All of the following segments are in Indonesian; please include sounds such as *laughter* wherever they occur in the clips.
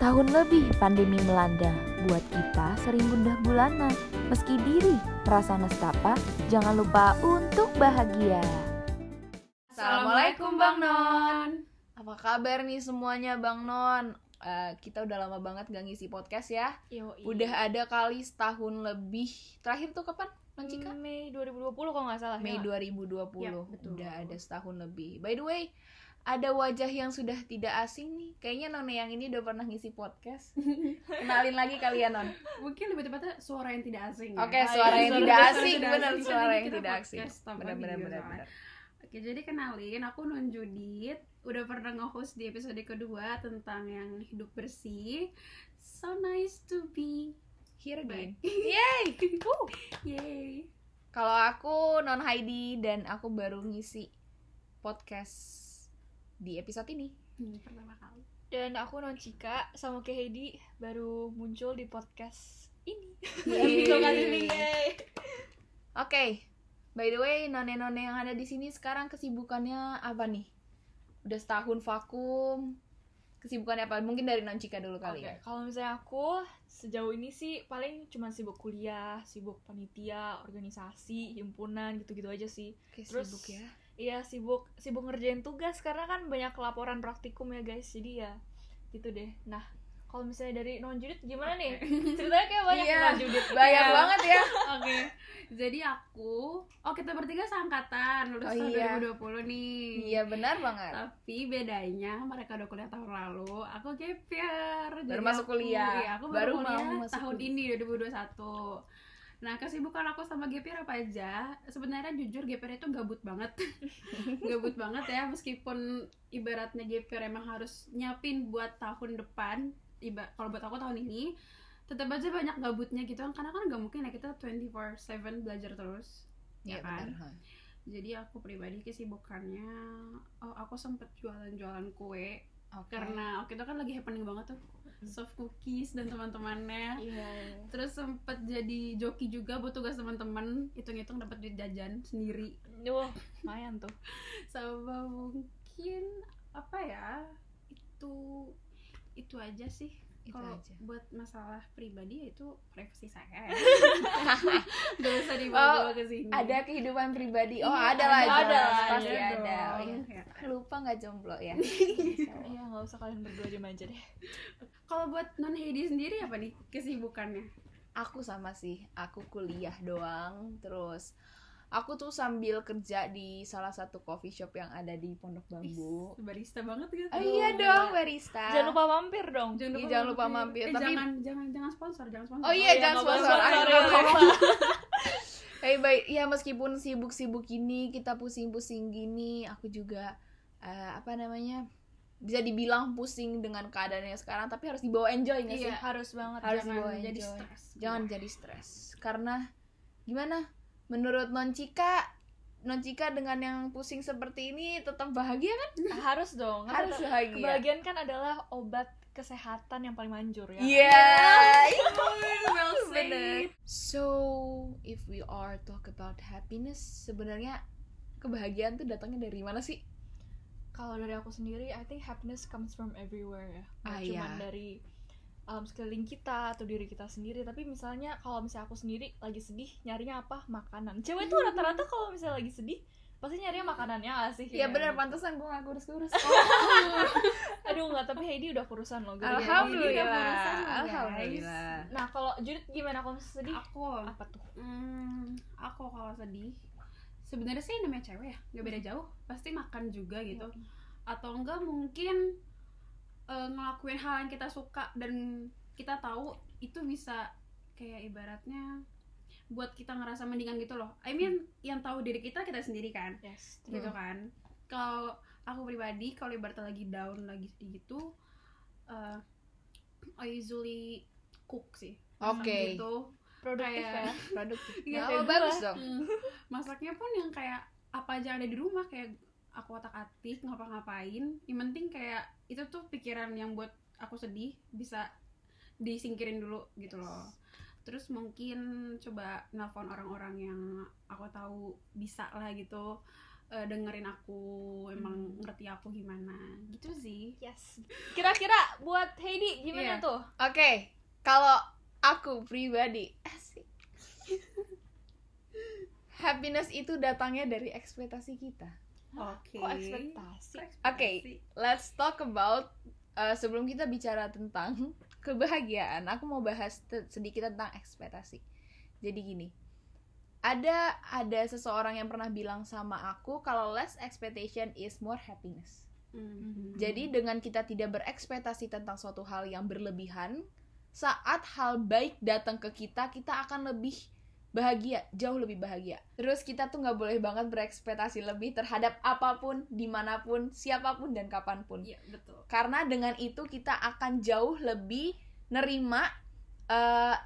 Setahun lebih pandemi melanda, buat kita sering gundah gulana. Meski diri merasa nestapa, jangan lupa untuk bahagia. Assalamualaikum Bang Non. Apa kabar nih semuanya Bang Non? Eh, kita udah lama banget gak ngisi podcast ya. Udah ada kali setahun lebih. Terakhir tuh kapan? Non Cika? Mei 2020 kalau nggak salah Mei ya. 2020. Ya, betul. Udah ada setahun lebih. By the way, ada wajah yang sudah tidak asing nih. Kayaknya None yang ini udah pernah ngisi podcast. *laughs* Kenalin lagi kalian Non. mungkin lebih tepatnya suara yang tidak asing ya. Oke, Ah, suara iya, yang suara tidak asing, benar suara yang tidak asing. tanpa Benar. Oke, jadi kenalin aku Non Judit udah pernah nge-host di episode kedua tentang yang hidup bersih. So nice to be Here again. *laughs* Yay! Woo! Yay. Kalau aku non Heidi dan aku baru ngisi podcast di episode ini. Hmm, pertama kali. Dan aku Non Cika sama kayak Heidi baru muncul di podcast ini. Episode kali ini. Oke. By the way, none-none yang ada di sini sekarang kesibukannya apa nih? Udah setahun vakum. Kesibukannya apa? Mungkin dari Non Cika dulu kali Oke, ya. kalau misalnya aku sejauh ini sih paling cuma sibuk kuliah, sibuk panitia, organisasi, himpunan gitu-gitu aja sih. Oke, Terus- sibuk ya. Iya sibuk sibuk ngerjain tugas karena kan banyak laporan praktikum ya guys. Jadi ya gitu deh. Nah kalau misalnya dari non Judit gimana nih? *laughs* Ceritanya kayak banyak Iya. non Judit. Banyak Iya. banget ya. *laughs* Oke. Jadi aku, oh kita bertiga seangkatan, lulus Oh, tahun iya. 2020 nih. Iya, benar banget. Tapi bedanya mereka udah kuliah tahun lalu, aku gap year. Baru masuk aku- kuliah. Iya, aku Baru baru, mau kuliah masuk tahun kuliah. ini 2021. Nah, kesibukan aku sama year apa aja? Sebenarnya jujur year itu gabut banget. *laughs* gabut banget ya, meskipun ibaratnya year emang harus nyiapin buat tahun depan. Iba kalau buat aku tahun ini tetap aja banyak gabutnya gitu kan karena kan nggak mungkin ya kita 24/7 belajar terus Iya, ya kan? benar. jadi aku pribadi kesibukannya oh aku sempet jualan-jualan kue Oke. karena waktu itu kan lagi happening banget tuh soft cookies dan teman-temannya Iya. terus sempet jadi joki juga buat tugas teman-teman hitung-hitung dapat duit jajan sendiri Wah, lumayan tuh. *laughs* sama mungkin apa ya itu itu aja sih Itu kalau aja. buat masalah pribadi ya itu privasi saya *laughs* gak usah dibawa ke sini Ada kehidupan pribadi. Oh, Iya, ada lah. ada, ada Pasti ada. dong. Oh, iya. Ya. Lupa nggak jomblo ya? *laughs* Iya, nggak usah kalian berdua aja aja deh. Kalau buat non Heidi sendiri apa nih kesibukannya? aku sama sih aku kuliah doang terus aku tuh sambil kerja di salah satu coffee shop yang ada di Pondok Bambu Ih, barista banget gitu. oh, iya dong barista Jangan lupa mampir dong. Iya, jangan lupa mampir. Eh, Tapi- jangan jangan jangan sponsor, jangan sponsor. oh iya jangan nggak boleh sponsor sponsor, Aduh, ya, lupa. *laughs* Baik baik ya meskipun sibuk-sibuk gini kita pusing-pusing gini aku juga eh, apa namanya bisa dibilang pusing dengan keadaannya sekarang tapi harus dibawa enjoy nggak sih Iya. Harus banget. Harus jangan dibawa jadi enjoy. stres. jangan jadi stres karena gimana menurut non Cika non Cika dengan yang pusing seperti ini tetap bahagia kan *laughs* Harus dong. Kan harus tetap- bahagia Kebahagiaan kan adalah obat kesehatan yang paling manjur ya. iya *laughs* well said. so if we are talk about happiness sebenarnya kebahagiaan tuh datangnya dari mana sih Kalau dari aku sendiri, I think happiness comes from everywhere ya. Ah, cuma iya. dari um, sekeliling kita atau diri kita sendiri. Tapi misalnya kalau misalnya aku sendiri lagi sedih, nyarinya apa? Makanan. Cewek tuh rata-rata kalau misalnya lagi sedih, pasti nyarinya makanannya gak sih? Iya bener pantesan gue gak kurus-kurus *laughs* Aduh nggak, tapi Heidi udah kurusan loh. gara-gara Alhamdulillah kurusan loh, guys. Alhamdulillah. Nah kalau Judith gimana kalau sedih? Aku Apa tuh? hmm, aku kalau sedih sebenarnya sih namanya cewek ya, nggak beda jauh. Pasti makan juga gitu. Atau enggak mungkin eh, ngelakuin hal yang kita suka dan kita tahu itu bisa kayak ibaratnya buat kita ngerasa mendingan gitu loh. I mean, yang tahu diri kita kita sendiri kan. Yes. gitu kan kalau aku pribadi kalau ibaratnya lagi down lagi sedih gitu uh, I usually cook sih Oke. gitu Produktif Kayak- ya. produktif kayak oh, bagus dong Hmm, masaknya pun yang kayak apa aja ada di rumah kayak aku otak atik ngapa-ngapain. Yang penting kayak itu tuh pikiran yang buat aku sedih bisa disingkirin dulu gitu loh. Terus mungkin coba nelfon orang-orang yang aku tahu bisa lah gitu eh, dengerin aku emang ngerti aku gimana. Gitu sih. Yes. Kira-kira buat Heidi gimana Iya. tuh? Oke, kalau aku pribadi, asik. *laughs* Happiness itu datangnya dari ekspektasi kita. Oke kok ekspektasi Oke, let's talk about uh, sebelum kita bicara tentang *laughs* kebahagiaan, aku mau bahas sedikit tentang ekspektasi. Jadi gini, ada ada seseorang yang pernah bilang sama aku kalau less expectation is more happiness. Mhm. Jadi dengan kita tidak berekspektasi tentang suatu hal yang berlebihan, saat hal baik datang ke kita, kita akan lebih bahagia, jauh lebih bahagia. Terus kita tuh nggak boleh banget berekspektasi lebih terhadap apa pun, di mana pun, siapa pun dan kapan pun. iya betul Karena dengan itu kita akan jauh lebih nerima,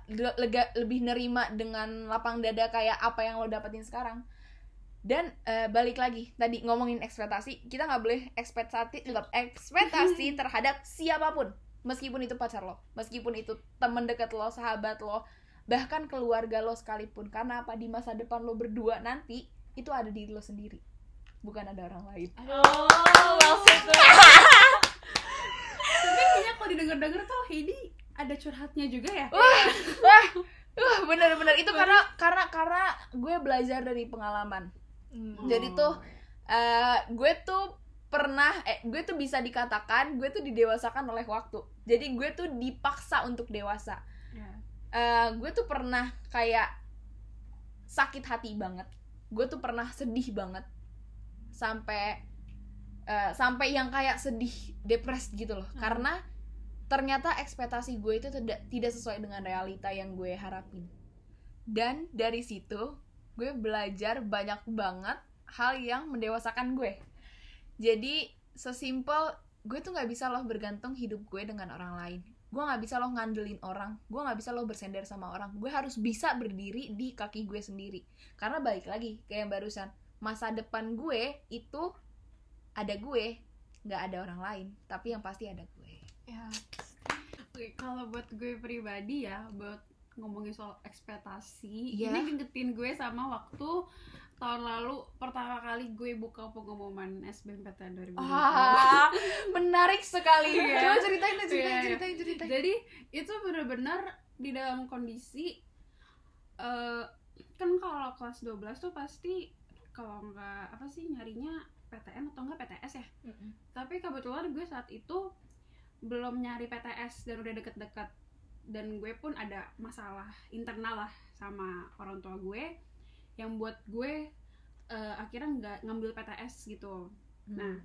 le- lega, lebih nerima dengan lapang dada kayak apa yang lo dapetin sekarang. Dan eh, balik lagi tadi ngomongin ekspektasi, kita nggak boleh ekspektasi ekspektasi *laughs* terhadap siapa pun, meskipun itu pacar lo, meskipun itu temen deket lo, sahabat lo, bahkan keluarga lo sekalipun. Karena apa di masa depan lo berdua nanti itu ada diri lo sendiri, bukan ada orang lain. oh well said tapi kayaknya kalau didengar-dengar tuh Heidi ada curhatnya juga ya Wah, wah, wah, bener-bener itu karena karena karena gue belajar dari pengalaman. Hmm. Jadi tuh eh, gue tuh pernah eh gue tuh bisa dikatakan gue tuh didewasakan oleh waktu. Jadi gue tuh dipaksa untuk dewasa. Eh, gue tuh pernah kayak sakit hati banget. Gue tuh pernah sedih banget sampai eh, sampai yang kayak sedih, depres gitu loh. Hmm. Karena ternyata ekspektasi gue itu tidak tidak sesuai dengan realita yang gue harapin. Dan dari situ gue belajar banyak banget hal yang mendewasakan gue. Jadi sesimpel gue tuh nggak bisa loh bergantung hidup gue dengan orang lain. Gue nggak bisa loh ngandelin orang. Gue nggak bisa loh bersender sama orang. Gue harus bisa berdiri di kaki gue sendiri. Karena balik lagi kayak yang barusan masa depan gue itu ada gue, nggak ada orang lain. Tapi yang pasti ada gue. ya Oke, kalau buat gue pribadi ya, buat ngomongin soal ekspektasi, Iya. ini ngingetin gue sama waktu tahun lalu pertama kali gue buka pengumuman SBMPTN 2020. Ah, menarik sekali. Iya. *laughs* Coba ceritain deh, ceritain, Iya. ceritain, ceritain. Jadi itu bener-bener di dalam kondisi eh kan kalau kelas 12 tuh pasti kalau nggak apa sih nyarinya PTN atau enggak PTS ya. Tapi kebetulan gue saat itu belum nyari PTS dan udah deket-deket dan gue pun ada masalah internal lah sama orang tua gue yang buat gue eh, akhirnya nggak ngambil PTS gitu. Nah,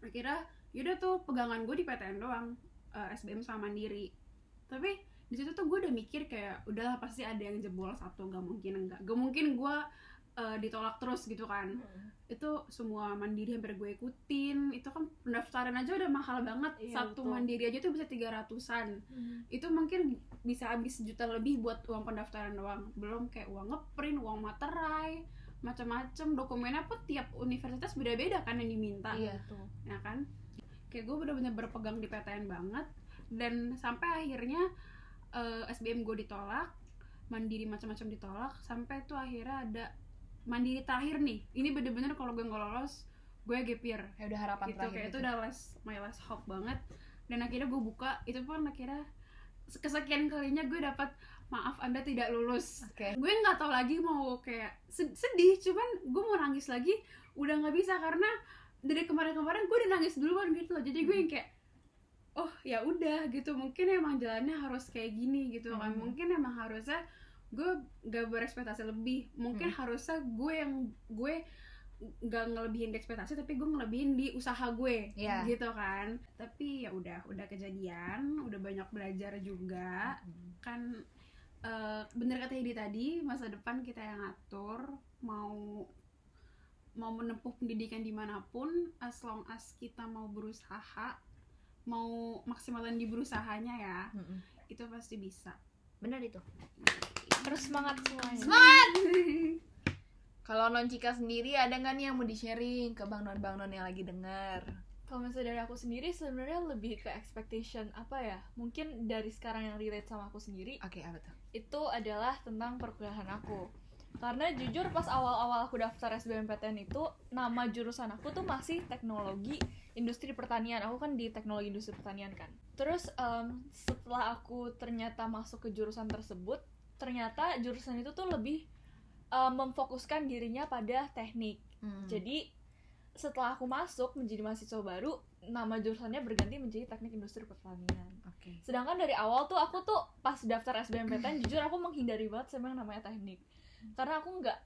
akhirnya yaudah tuh pegangan gue di PTN doang, eh, SBM sama Mandiri. Tapi di situ tuh gue udah mikir kayak udahlah pasti ada yang jebol satu, gak mungkin enggak, gak mungkin gue eh, ditolak terus gitu kan. Itu semua Mandiri hampir gue ikutin. Itu kan pendaftaran aja udah mahal banget. Iya, satu betul. Mandiri aja tuh bisa tiga ratusan. Itu mungkin bisa habis sejuta lebih buat uang pendaftaran doang. Belum kayak uang ngeprint, uang materai, macam-macam dokumennya pun tiap universitas beda-beda kan yang diminta Iya. tuh ya kan kayak gue bener-bener berpegang di PTN banget dan sampai akhirnya eh, SBM gue ditolak mandiri macam-macam ditolak sampai tuh akhirnya ada mandiri terakhir nih. Ini bener-bener kalau gue nggak lolos gue gap year. Ya udah harapan gitu terakhir. kayak itu udah last my last hope banget. Dan akhirnya gue buka itu pun akhirnya kesekian kalinya gue dapat maaf anda tidak lulus. Oke. gue nggak tahu lagi mau kayak sed- sedih cuman gue mau nangis lagi udah nggak bisa karena dari kemarin-kemarin gue udah nangis duluan gitu loh. Jadi gue yang kayak oh ya udah gitu. Mungkin emang jalannya harus kayak gini gitu kan. Mhm. mungkin emang harusnya gue gak berekspektasi lebih. Mungkin harusnya gue yang gue nggak ngelebihin di ekspektasi tapi gue ngelebihin di usaha gue Iya. gitu kan. Tapi ya udah udah kejadian udah banyak belajar juga. Kan eh, bener kata Hedi tadi masa depan kita yang ngatur mau mau menempuh pendidikan di mana pun as long as kita mau berusaha mau maksimalin di berusahanya ya Mm-mm. itu pasti bisa. Bener itu. Terus semangat semuanya. *laughs* Kalau Non Cika sendiri ada nggak nih yang mau di-sharing ke Bang Non Bang Non yang lagi denger? kalau misalnya dari aku sendiri sebenarnya lebih ke expectation apa ya? Mungkin dari sekarang yang relate sama aku sendiri Oke, apa tuh? itu adalah tentang perkuliahan aku. Karena jujur pas awal-awal aku daftar SBMPTN itu nama jurusan aku tuh masih teknologi industri pertanian. Aku kan di teknologi industri pertanian kan. Terus em, setelah aku ternyata masuk ke jurusan tersebut ternyata jurusan itu tuh lebih em, memfokuskan dirinya pada teknik Hmm. jadi setelah aku masuk menjadi mahasiswa baru nama jurusannya berganti menjadi teknik industri pertanian Oke. sedangkan dari awal tuh aku tuh pas daftar SBMPTN *clears throat* jujur aku menghindari banget sama yang namanya teknik karena aku nggak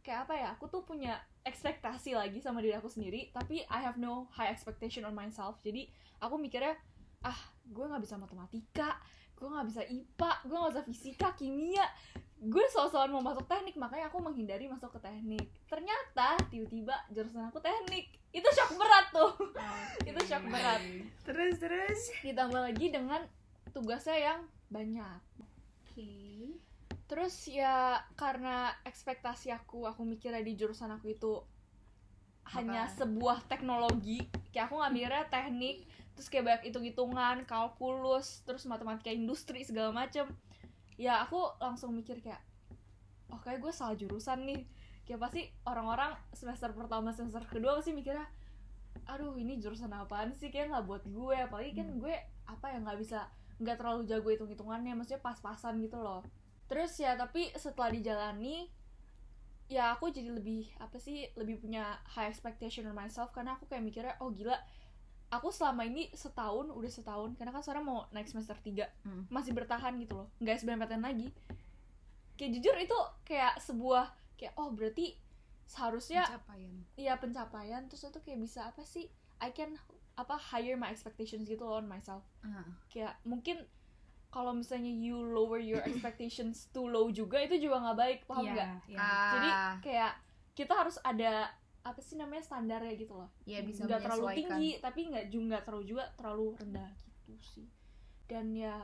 kayak apa ya aku tuh punya ekspektasi lagi sama diri aku sendiri tapi I have no high expectation on myself jadi aku mikirnya ah gue nggak bisa matematika gue nggak bisa IPA gue nggak bisa fisika kimia. Gue soal-soal mau masuk teknik makanya aku menghindari masuk ke teknik. Ternyata tiba-tiba jurusan aku teknik. Itu shock berat tuh. *laughs* Itu shock berat. Terus terus? Ditambah lagi dengan tugasnya yang banyak. Oke. Terus ya karena ekspektasi aku aku mikirnya di jurusan aku itu hanya sebuah teknologi. Kayak aku ngambilnya teknik terus kayak banyak hitung-hitungan kalkulus terus matematika industri segala macem. Ya aku langsung mikir kayak oh kayak gue salah jurusan nih. Kayak pasti orang-orang semester pertama semester kedua pasti mikirnya aduh ini jurusan apaan sih? Kayak nggak buat gue. Apalagi kan gue apa ya nggak bisa nggak terlalu jago hitung hitungannya maksudnya pas-pasan gitu loh. Terus ya tapi setelah dijalani ya aku jadi lebih apa sih lebih punya high expectation on myself karena aku kayak mikirnya oh gila aku selama ini setahun udah setahun karena kan sekarang mau naik semester 3 Hmm. masih bertahan gitu loh nggak SBMPTN lagi kayak jujur itu kayak sebuah kayak oh berarti seharusnya Pencapaian. ya pencapaian terus itu kayak bisa apa sih I can apa higher my expectations gitu loh on myself Ah. kayak mungkin kalau misalnya you lower your *coughs* expectations too low juga itu juga nggak baik paham Iya, nggak iya. jadi Ah, kayak kita harus ada apa sih namanya standarnya gitu loh. Ya bisa nggak terlalu tinggi tapi nggak juga nggak terlalu juga terlalu rendah gitu sih. Dan ya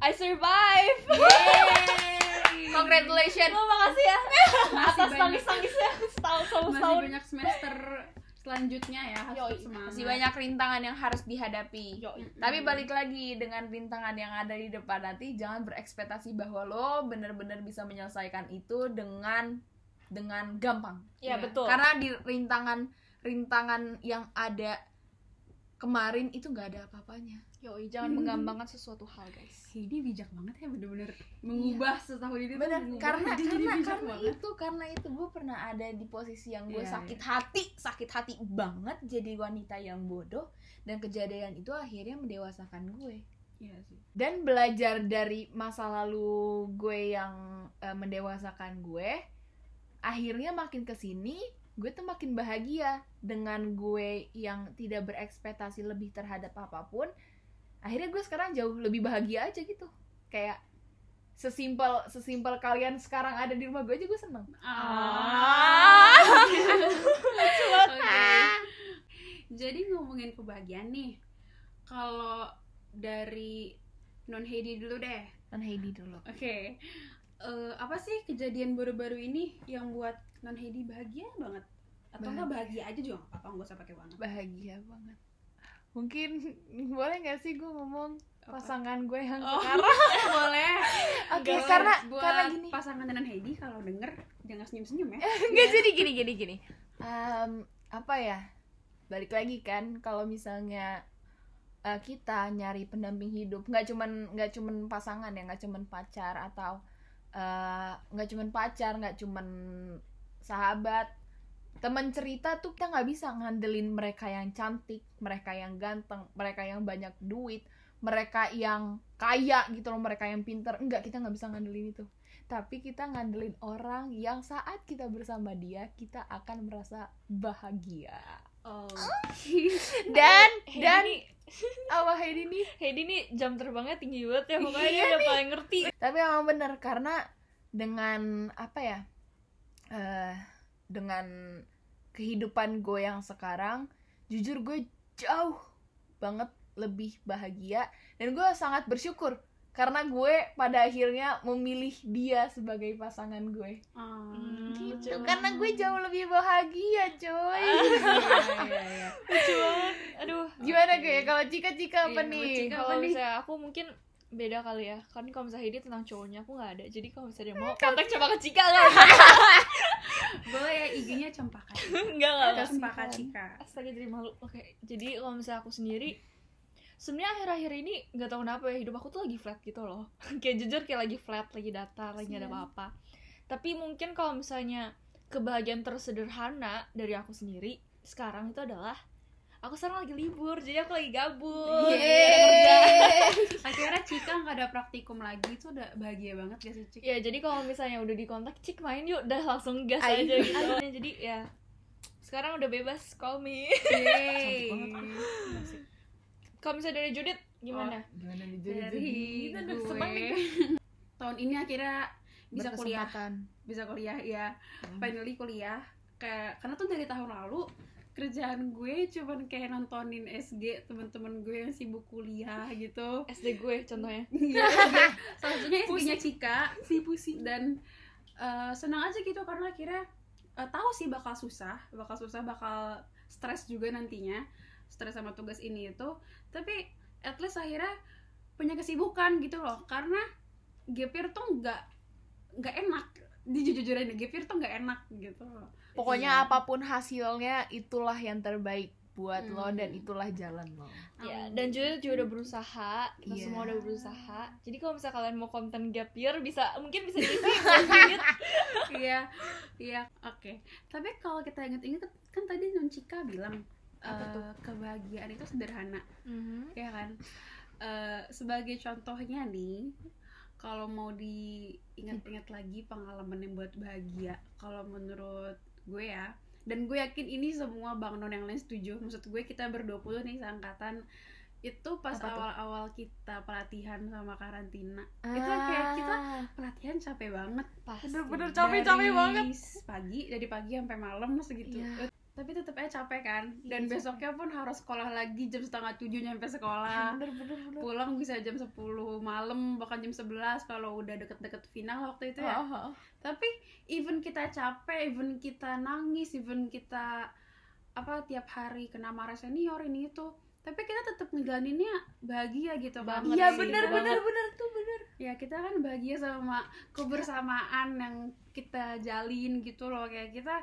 I survive. *laughs* Congratulations. Terima makasih ya. Atas tangis tangisnya setahun setahun. Masih setahun banyak semester selanjutnya ya harus Yoi. Masih banyak rintangan yang harus dihadapi. Yoi. Tapi balik lagi dengan rintangan yang ada di depan nanti jangan berekspektasi bahwa lo benar-benar bisa menyelesaikan itu dengan dengan gampang. ya Iya. betul Karena di rintangan rintangan yang ada kemarin itu nggak ada apa-apanya. Yoi, jangan menggampangkan sesuatu hal guys Heidi bijak banget ya bener-bener mengubah setahun ini mengubah. karena jadi karena bijak karena banget. itu karena itu gue pernah ada di posisi yang gue Iya, sakit hati, sakit hati banget jadi wanita yang bodoh dan kejadian itu akhirnya mendewasakan gue. Iya sih. dan belajar dari masa lalu gue yang eh, mendewasakan gue akhirnya makin ke sini gue tuh makin bahagia dengan gue yang tidak berekspektasi lebih terhadap apa pun akhirnya gue sekarang jauh lebih bahagia aja gitu kayak sesimpel sesimpel kalian sekarang ada di rumah gue aja gue seneng Ah. *laughs* Oke. Jadi ngomongin kebahagiaan nih. Kalau dari non Heidi dulu deh. non Heidi dulu Oke. Eh, apa sih kejadian baru-baru ini yang buat non Heidi bahagia banget? Atau enggak bahagia aja juga nggak apa-apa, nggak usah pakai banget. bahagia banget mungkin *laughs* boleh gak sih gue ngomong Apa? pasangan gue yang Oh, sekarang boleh. *laughs* Oke, Boleh. karena buat karena gini. pasangan non Heidi kalau denger jangan senyum-senyum ya. *laughs* Enggak jadi gini gini gini. Em, apa ya? Balik lagi kan kalau misalnya eh, kita nyari pendamping hidup, nggak cuman nggak cuman pasangan ya, nggak cuman pacar atau eh, nggak cuman pacar, nggak cuman sahabat, teman cerita tuh kita nggak bisa ngandelin mereka yang cantik, mereka yang ganteng, mereka yang banyak duit, mereka yang kaya gitu loh, mereka yang pinter. Enggak, kita nggak bisa ngandelin itu. Tapi kita ngandelin orang yang saat kita bersama dia kita akan merasa bahagia Oh. dan Heidi dan apa Heidi nih Heidi nih jam terbangnya tinggi banget ya pokoknya Iya dia udah paling ngerti. Tapi emang bener karena dengan apa ya eh dengan kehidupan gue yang sekarang jujur gue jauh banget lebih bahagia. Dan gue sangat bersyukur karena gue pada akhirnya memilih dia sebagai pasangan gue. Ah. gitu. karena gue jauh lebih bahagia coy. Iya, iya, iya. *laughs* lucu banget. Aduh gimana Oke. gue kalau Cika Cika apa Iya, nih? Kalau misalnya aku mungkin beda kali ya. Kan kalau misalnya ini tentang cowoknya aku nggak ada. Jadi kalau misalnya dia mau kontak coba ke Cika nggak *laughs* boleh ya IG-nya cempaka nggak nggak nggak. cempaka cika. Astaga jadi malu. Oke jadi kalau misalnya aku sendiri sebenarnya akhir-akhir ini nggak tahu kenapa ya hidup aku tuh lagi flat gitu loh. *laughs* Kayak jujur kayak lagi flat lagi datar lagi nggak ada apa-apa. Tapi mungkin kalau misalnya kebahagiaan tersederhana dari aku sendiri sekarang itu adalah aku sekarang lagi libur jadi aku lagi gabut. *laughs* Akhirnya Cika nggak ada praktikum lagi itu udah bahagia banget gak sih Cik? ya jadi kalau misalnya udah dikontak cik main yuk udah langsung gas Ayo. aja gitu. Jadi ya sekarang udah bebas call me. Yeay. *laughs* kalau misalnya dari Judit gimana? Gimana nih dari Kita udah gue. seneng nih. *laughs* tahun ini akhirnya bisa kuliah. Bisa kuliah ya Hmm. finally kuliah. Kayak karena tuh dari tahun lalu kerjaan gue cuman kayak nontonin SG teman-teman gue yang sibuk kuliah gitu. SD gue contohnya. *laughs* Iya, salah satunya SG-nya Cika. Si pusing. dan eh, senang aja gitu karena akhirnya eh, tahu sih bakal susah. Bakal susah bakal stres juga nantinya stres sama tugas ini itu tapi at least akhirnya punya kesibukan gitu loh. Karena gap year tuh nggak nggak enak. Dijujur-jujurin gap year tuh nggak enak gitu loh. Pokoknya Iya. apa pun hasilnya itulah yang terbaik buat lo Hmm. dan itulah jalan lo. ya dan Judit juga udah berusaha. Kita Iya. semua udah berusaha. Jadi kalau misalnya kalian mau konten gap year bisa mungkin bisa diisi Judit *laughs* iya iya. Oke. Tapi kalau kita inget-inget kan tadi non Cika bilang Apa eh, tuh? kebahagiaan itu sederhana Mhm. ya kan Eh, sebagai contohnya nih kalau mau diingat-ingat lagi pengalaman yang buat bahagia kalau menurut gue ya dan gue yakin ini semua bang non yang lain setuju maksud gue kita berdua nih seangkatan itu pas Apa tuh? awal-awal kita pelatihan sama karantina itu kayak kita pelatihan capek banget pasti Bener-bener capek-capek banget. pagi dari pagi sampai malam segitu Iya. Tapi tetap aja capek kan dan Iya, besoknya pun harus sekolah lagi jam setengah tujuh nyampe sekolah *laughs* bener bener bener. pulang bisa jam 10 malam bahkan jam 11 kalau udah deket-deket final waktu itu ya Ah, ah. tapi even kita capek even kita nangis even kita apa tiap hari kena marah senior ini itu tapi kita tetap ngejalaninnya bahagia gitu Banget Iya sih, bener banget. bener bener tuh bener. ya kita kan bahagia sama kebersamaan yang kita jalin gitu loh kayak kita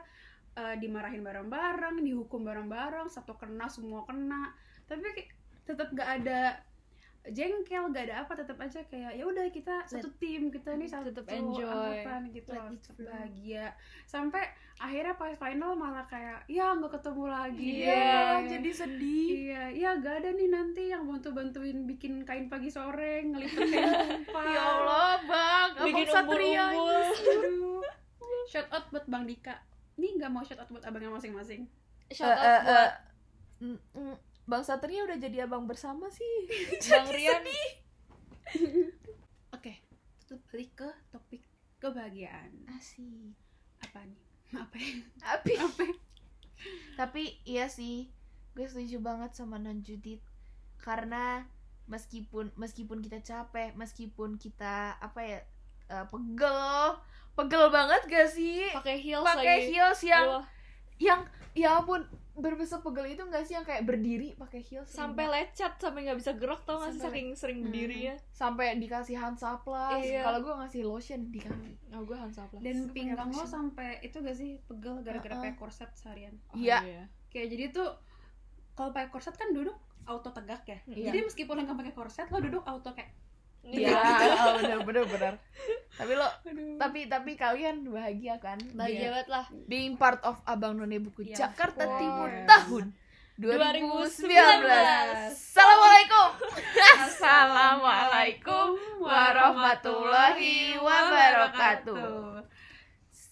eh, dimarahin bareng-bareng dihukum bareng-bareng satu kena semua kena tapi tetap gak ada jengkel gak ada apa tetap aja kayak ya udah kita satu tim kita nih satu Tetep enjoy. angkatan gitu flow. bahagia sampai akhirnya pas final malah kayak ya nggak ketemu lagi Iya, ya. jadi sedih. Iya, iya gak ada nih nanti yang bantu-bantuin bikin kain pagi sore, ngelipet kain *laughs* tumpah. Ya Allah, Bang. bikin umbul-umbul Aduh. Shout out buat Bang Dika. Nih nggak mau shout out buat abangnya masing-masing. shout Eh, out eh, buat eh, mm, mm, Bang Satria udah jadi abang bersama sih. *laughs* Bang Rian *laughs* Oke, tetap balik ke topik kebahagiaan. Asik. Apa nih? Apa ya? Tapi, *laughs* Apa? ya? tapi iya sih, gue setuju banget sama Non Judit. Karena meskipun meskipun kita capek, meskipun kita apa ya eh, pegel, pegel banget gak sih? pakai heels Pakai heels yang Aduh, yang ya ampun berbesar pegel itu gak sih yang kayak berdiri pakai heels sampai lecet sampai nggak bisa gerak tau nggak sih saking sering Hmm. berdiri ya sampai dikasih Hansaplast Iya. kalau gue ngasih lotion di kaki oh gue Hansaplast Dan pinggang lo sampai itu gak sih pegel gara-gara Uh-uh. pakai korset seharian. Oh, Iya. Kayak jadi tuh kalau pakai korset kan duduk auto tegak ya. Iya. Jadi meskipun lo nggak pakai korset, lo duduk auto kayak Iya. Iya, bener bener bener. Tapi lo, tapi tapi kalian bahagia kan? bahagia banget lah Being part of Abang None Buku Iya, Jakarta of Timur tahun 2019. 2019. Assalamualaikum. Assalamualaikum warahmatullahi wabarakatuh.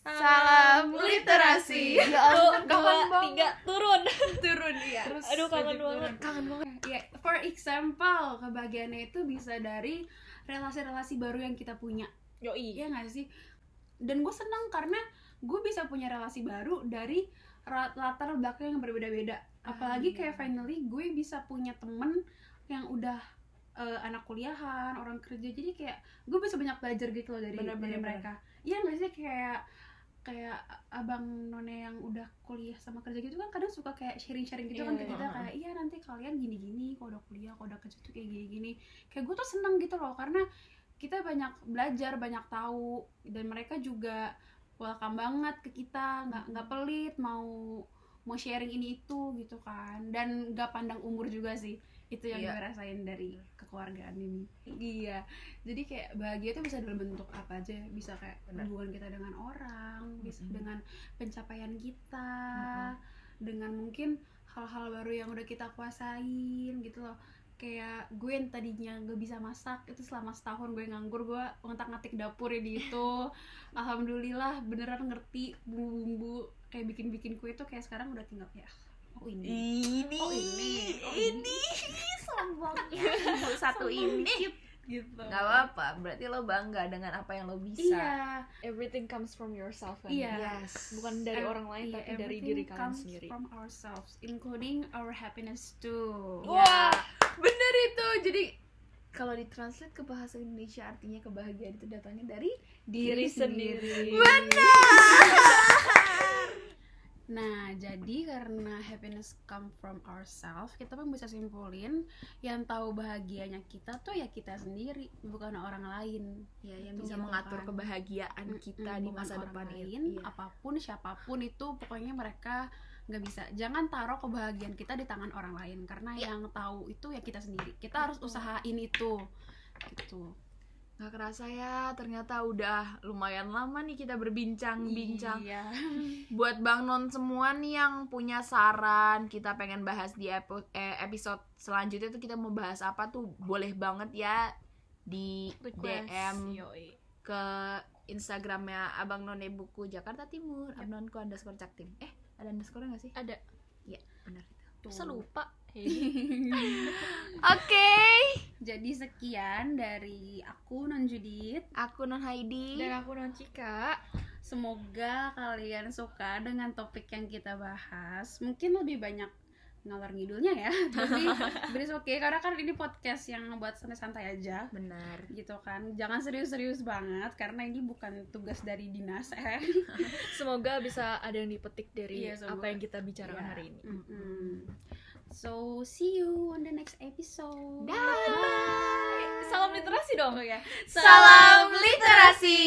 Salam literasi. Ya ampun, dua, kangen banget. tiga, turun turun ya. Terus Aduh, kangen banget. turun. Kangen banget. Ya, for example, kebahagiaannya itu bisa dari relasi-relasi baru yang kita punya. Yoi Iya nggak sih? Dan gue senang karena gue bisa punya relasi baru dari latar belakang yang berbeda-beda. Apalagi kayak finally gue bisa punya temen yang udah eh, anak kuliahan, orang kerja. Jadi kayak gue bisa banyak belajar gitu loh dari Bener, dari bener, mereka. Iya nggak sih kayak kayak abang none yang udah kuliah sama kerja gitu kan kadang suka kayak sharing-sharing gitu kan Iya, ke kita iya. kayak iya nanti kalian gini-gini kalau udah kuliah kalau udah kerja tuh kayak gini-gini. Kayak gue tuh seneng gitu loh karena kita banyak belajar banyak tahu dan mereka juga welcome banget ke kita nggak nggak pelit mau mau sharing ini itu gitu kan dan nggak pandang umur juga sih itu yang Iya. gue rasain dari kekeluargaan ini. Iya. Jadi kayak bahagia itu bisa dalam bentuk apa aja. Bisa kayak Benar. hubungan kita dengan orang bisa Mm-mm. dengan pencapaian kita dengan mungkin hal-hal baru yang udah kita kuasain gitu loh. Kayak gue yang tadinya gak bisa masak itu selama setahun gue nganggur gue ngotak-ngatik dapur ya di itu. *laughs* Alhamdulillah beneran ngerti bumbu-bumbu kayak bikin-bikin kue itu kayak sekarang udah tinggal ya oh ini. Ini. Oh, ini. Oh, ini. Sombongnya *laughs* ibu satu ini. gitu. Nggak apa-apa. Berarti lo bangga dengan apa yang lo bisa. Iya. Everything comes from yourself kan? Iya. yes. Bukan dari Ev- orang lain iya, tapi dari diri kalian comes sendiri. from ourselves including our happiness too. Wah, bener itu. Jadi kalau ditranslate ke bahasa Indonesia artinya kebahagiaan itu datangnya dari diri sendiri *laughs* Nah, jadi karena happiness come from ourselves, kita pun bisa simpulin yang tahu bahagianya kita tuh ya kita sendiri, bukan orang lain. ya yang Itu bisa gitu mengatur kan. kebahagiaan kita Mm-mm, di masa orang depan lain, ini. Iya. apa pun siapa pun itu pokoknya mereka nggak bisa. Jangan taruh kebahagiaan kita di tangan orang lain karena Iya. yang tahu itu ya kita sendiri. Kita harus usahain itu. Gitu. Nggak kerasa ya, ternyata udah lumayan lama nih kita berbincang-bincang. Iya. Buat Bang Non semua nih yang punya saran, kita pengen bahas di eh, episode selanjutnya tuh kita mau bahas apa tuh boleh banget ya di Request. DM Yoi. ke Instagramnya Abang None Buku Jakarta Timur, abnonku underscore caktim. Eh, ada underscore nggak sih? ada Iya, benar itu. bisa lupa *laughs* Oke, Jadi sekian dari aku Non Judit. aku Non Heidi. dan aku non Cika Semoga kalian suka dengan topik yang kita bahas. Mungkin lebih banyak ngalor ngidulnya ya. *laughs* Tapi beres *laughs* oke karena kan ini podcast yang buat santai-santai aja Benar. gitu kan. Jangan serius-serius banget karena ini bukan tugas dari dinas eh. *laughs* semoga bisa ada yang dipetik dari semoga. apa yang kita bicarakan Iya. hari ini Mm-mm. So see you on the next episode. salam literasi dong ya. Salam literasi.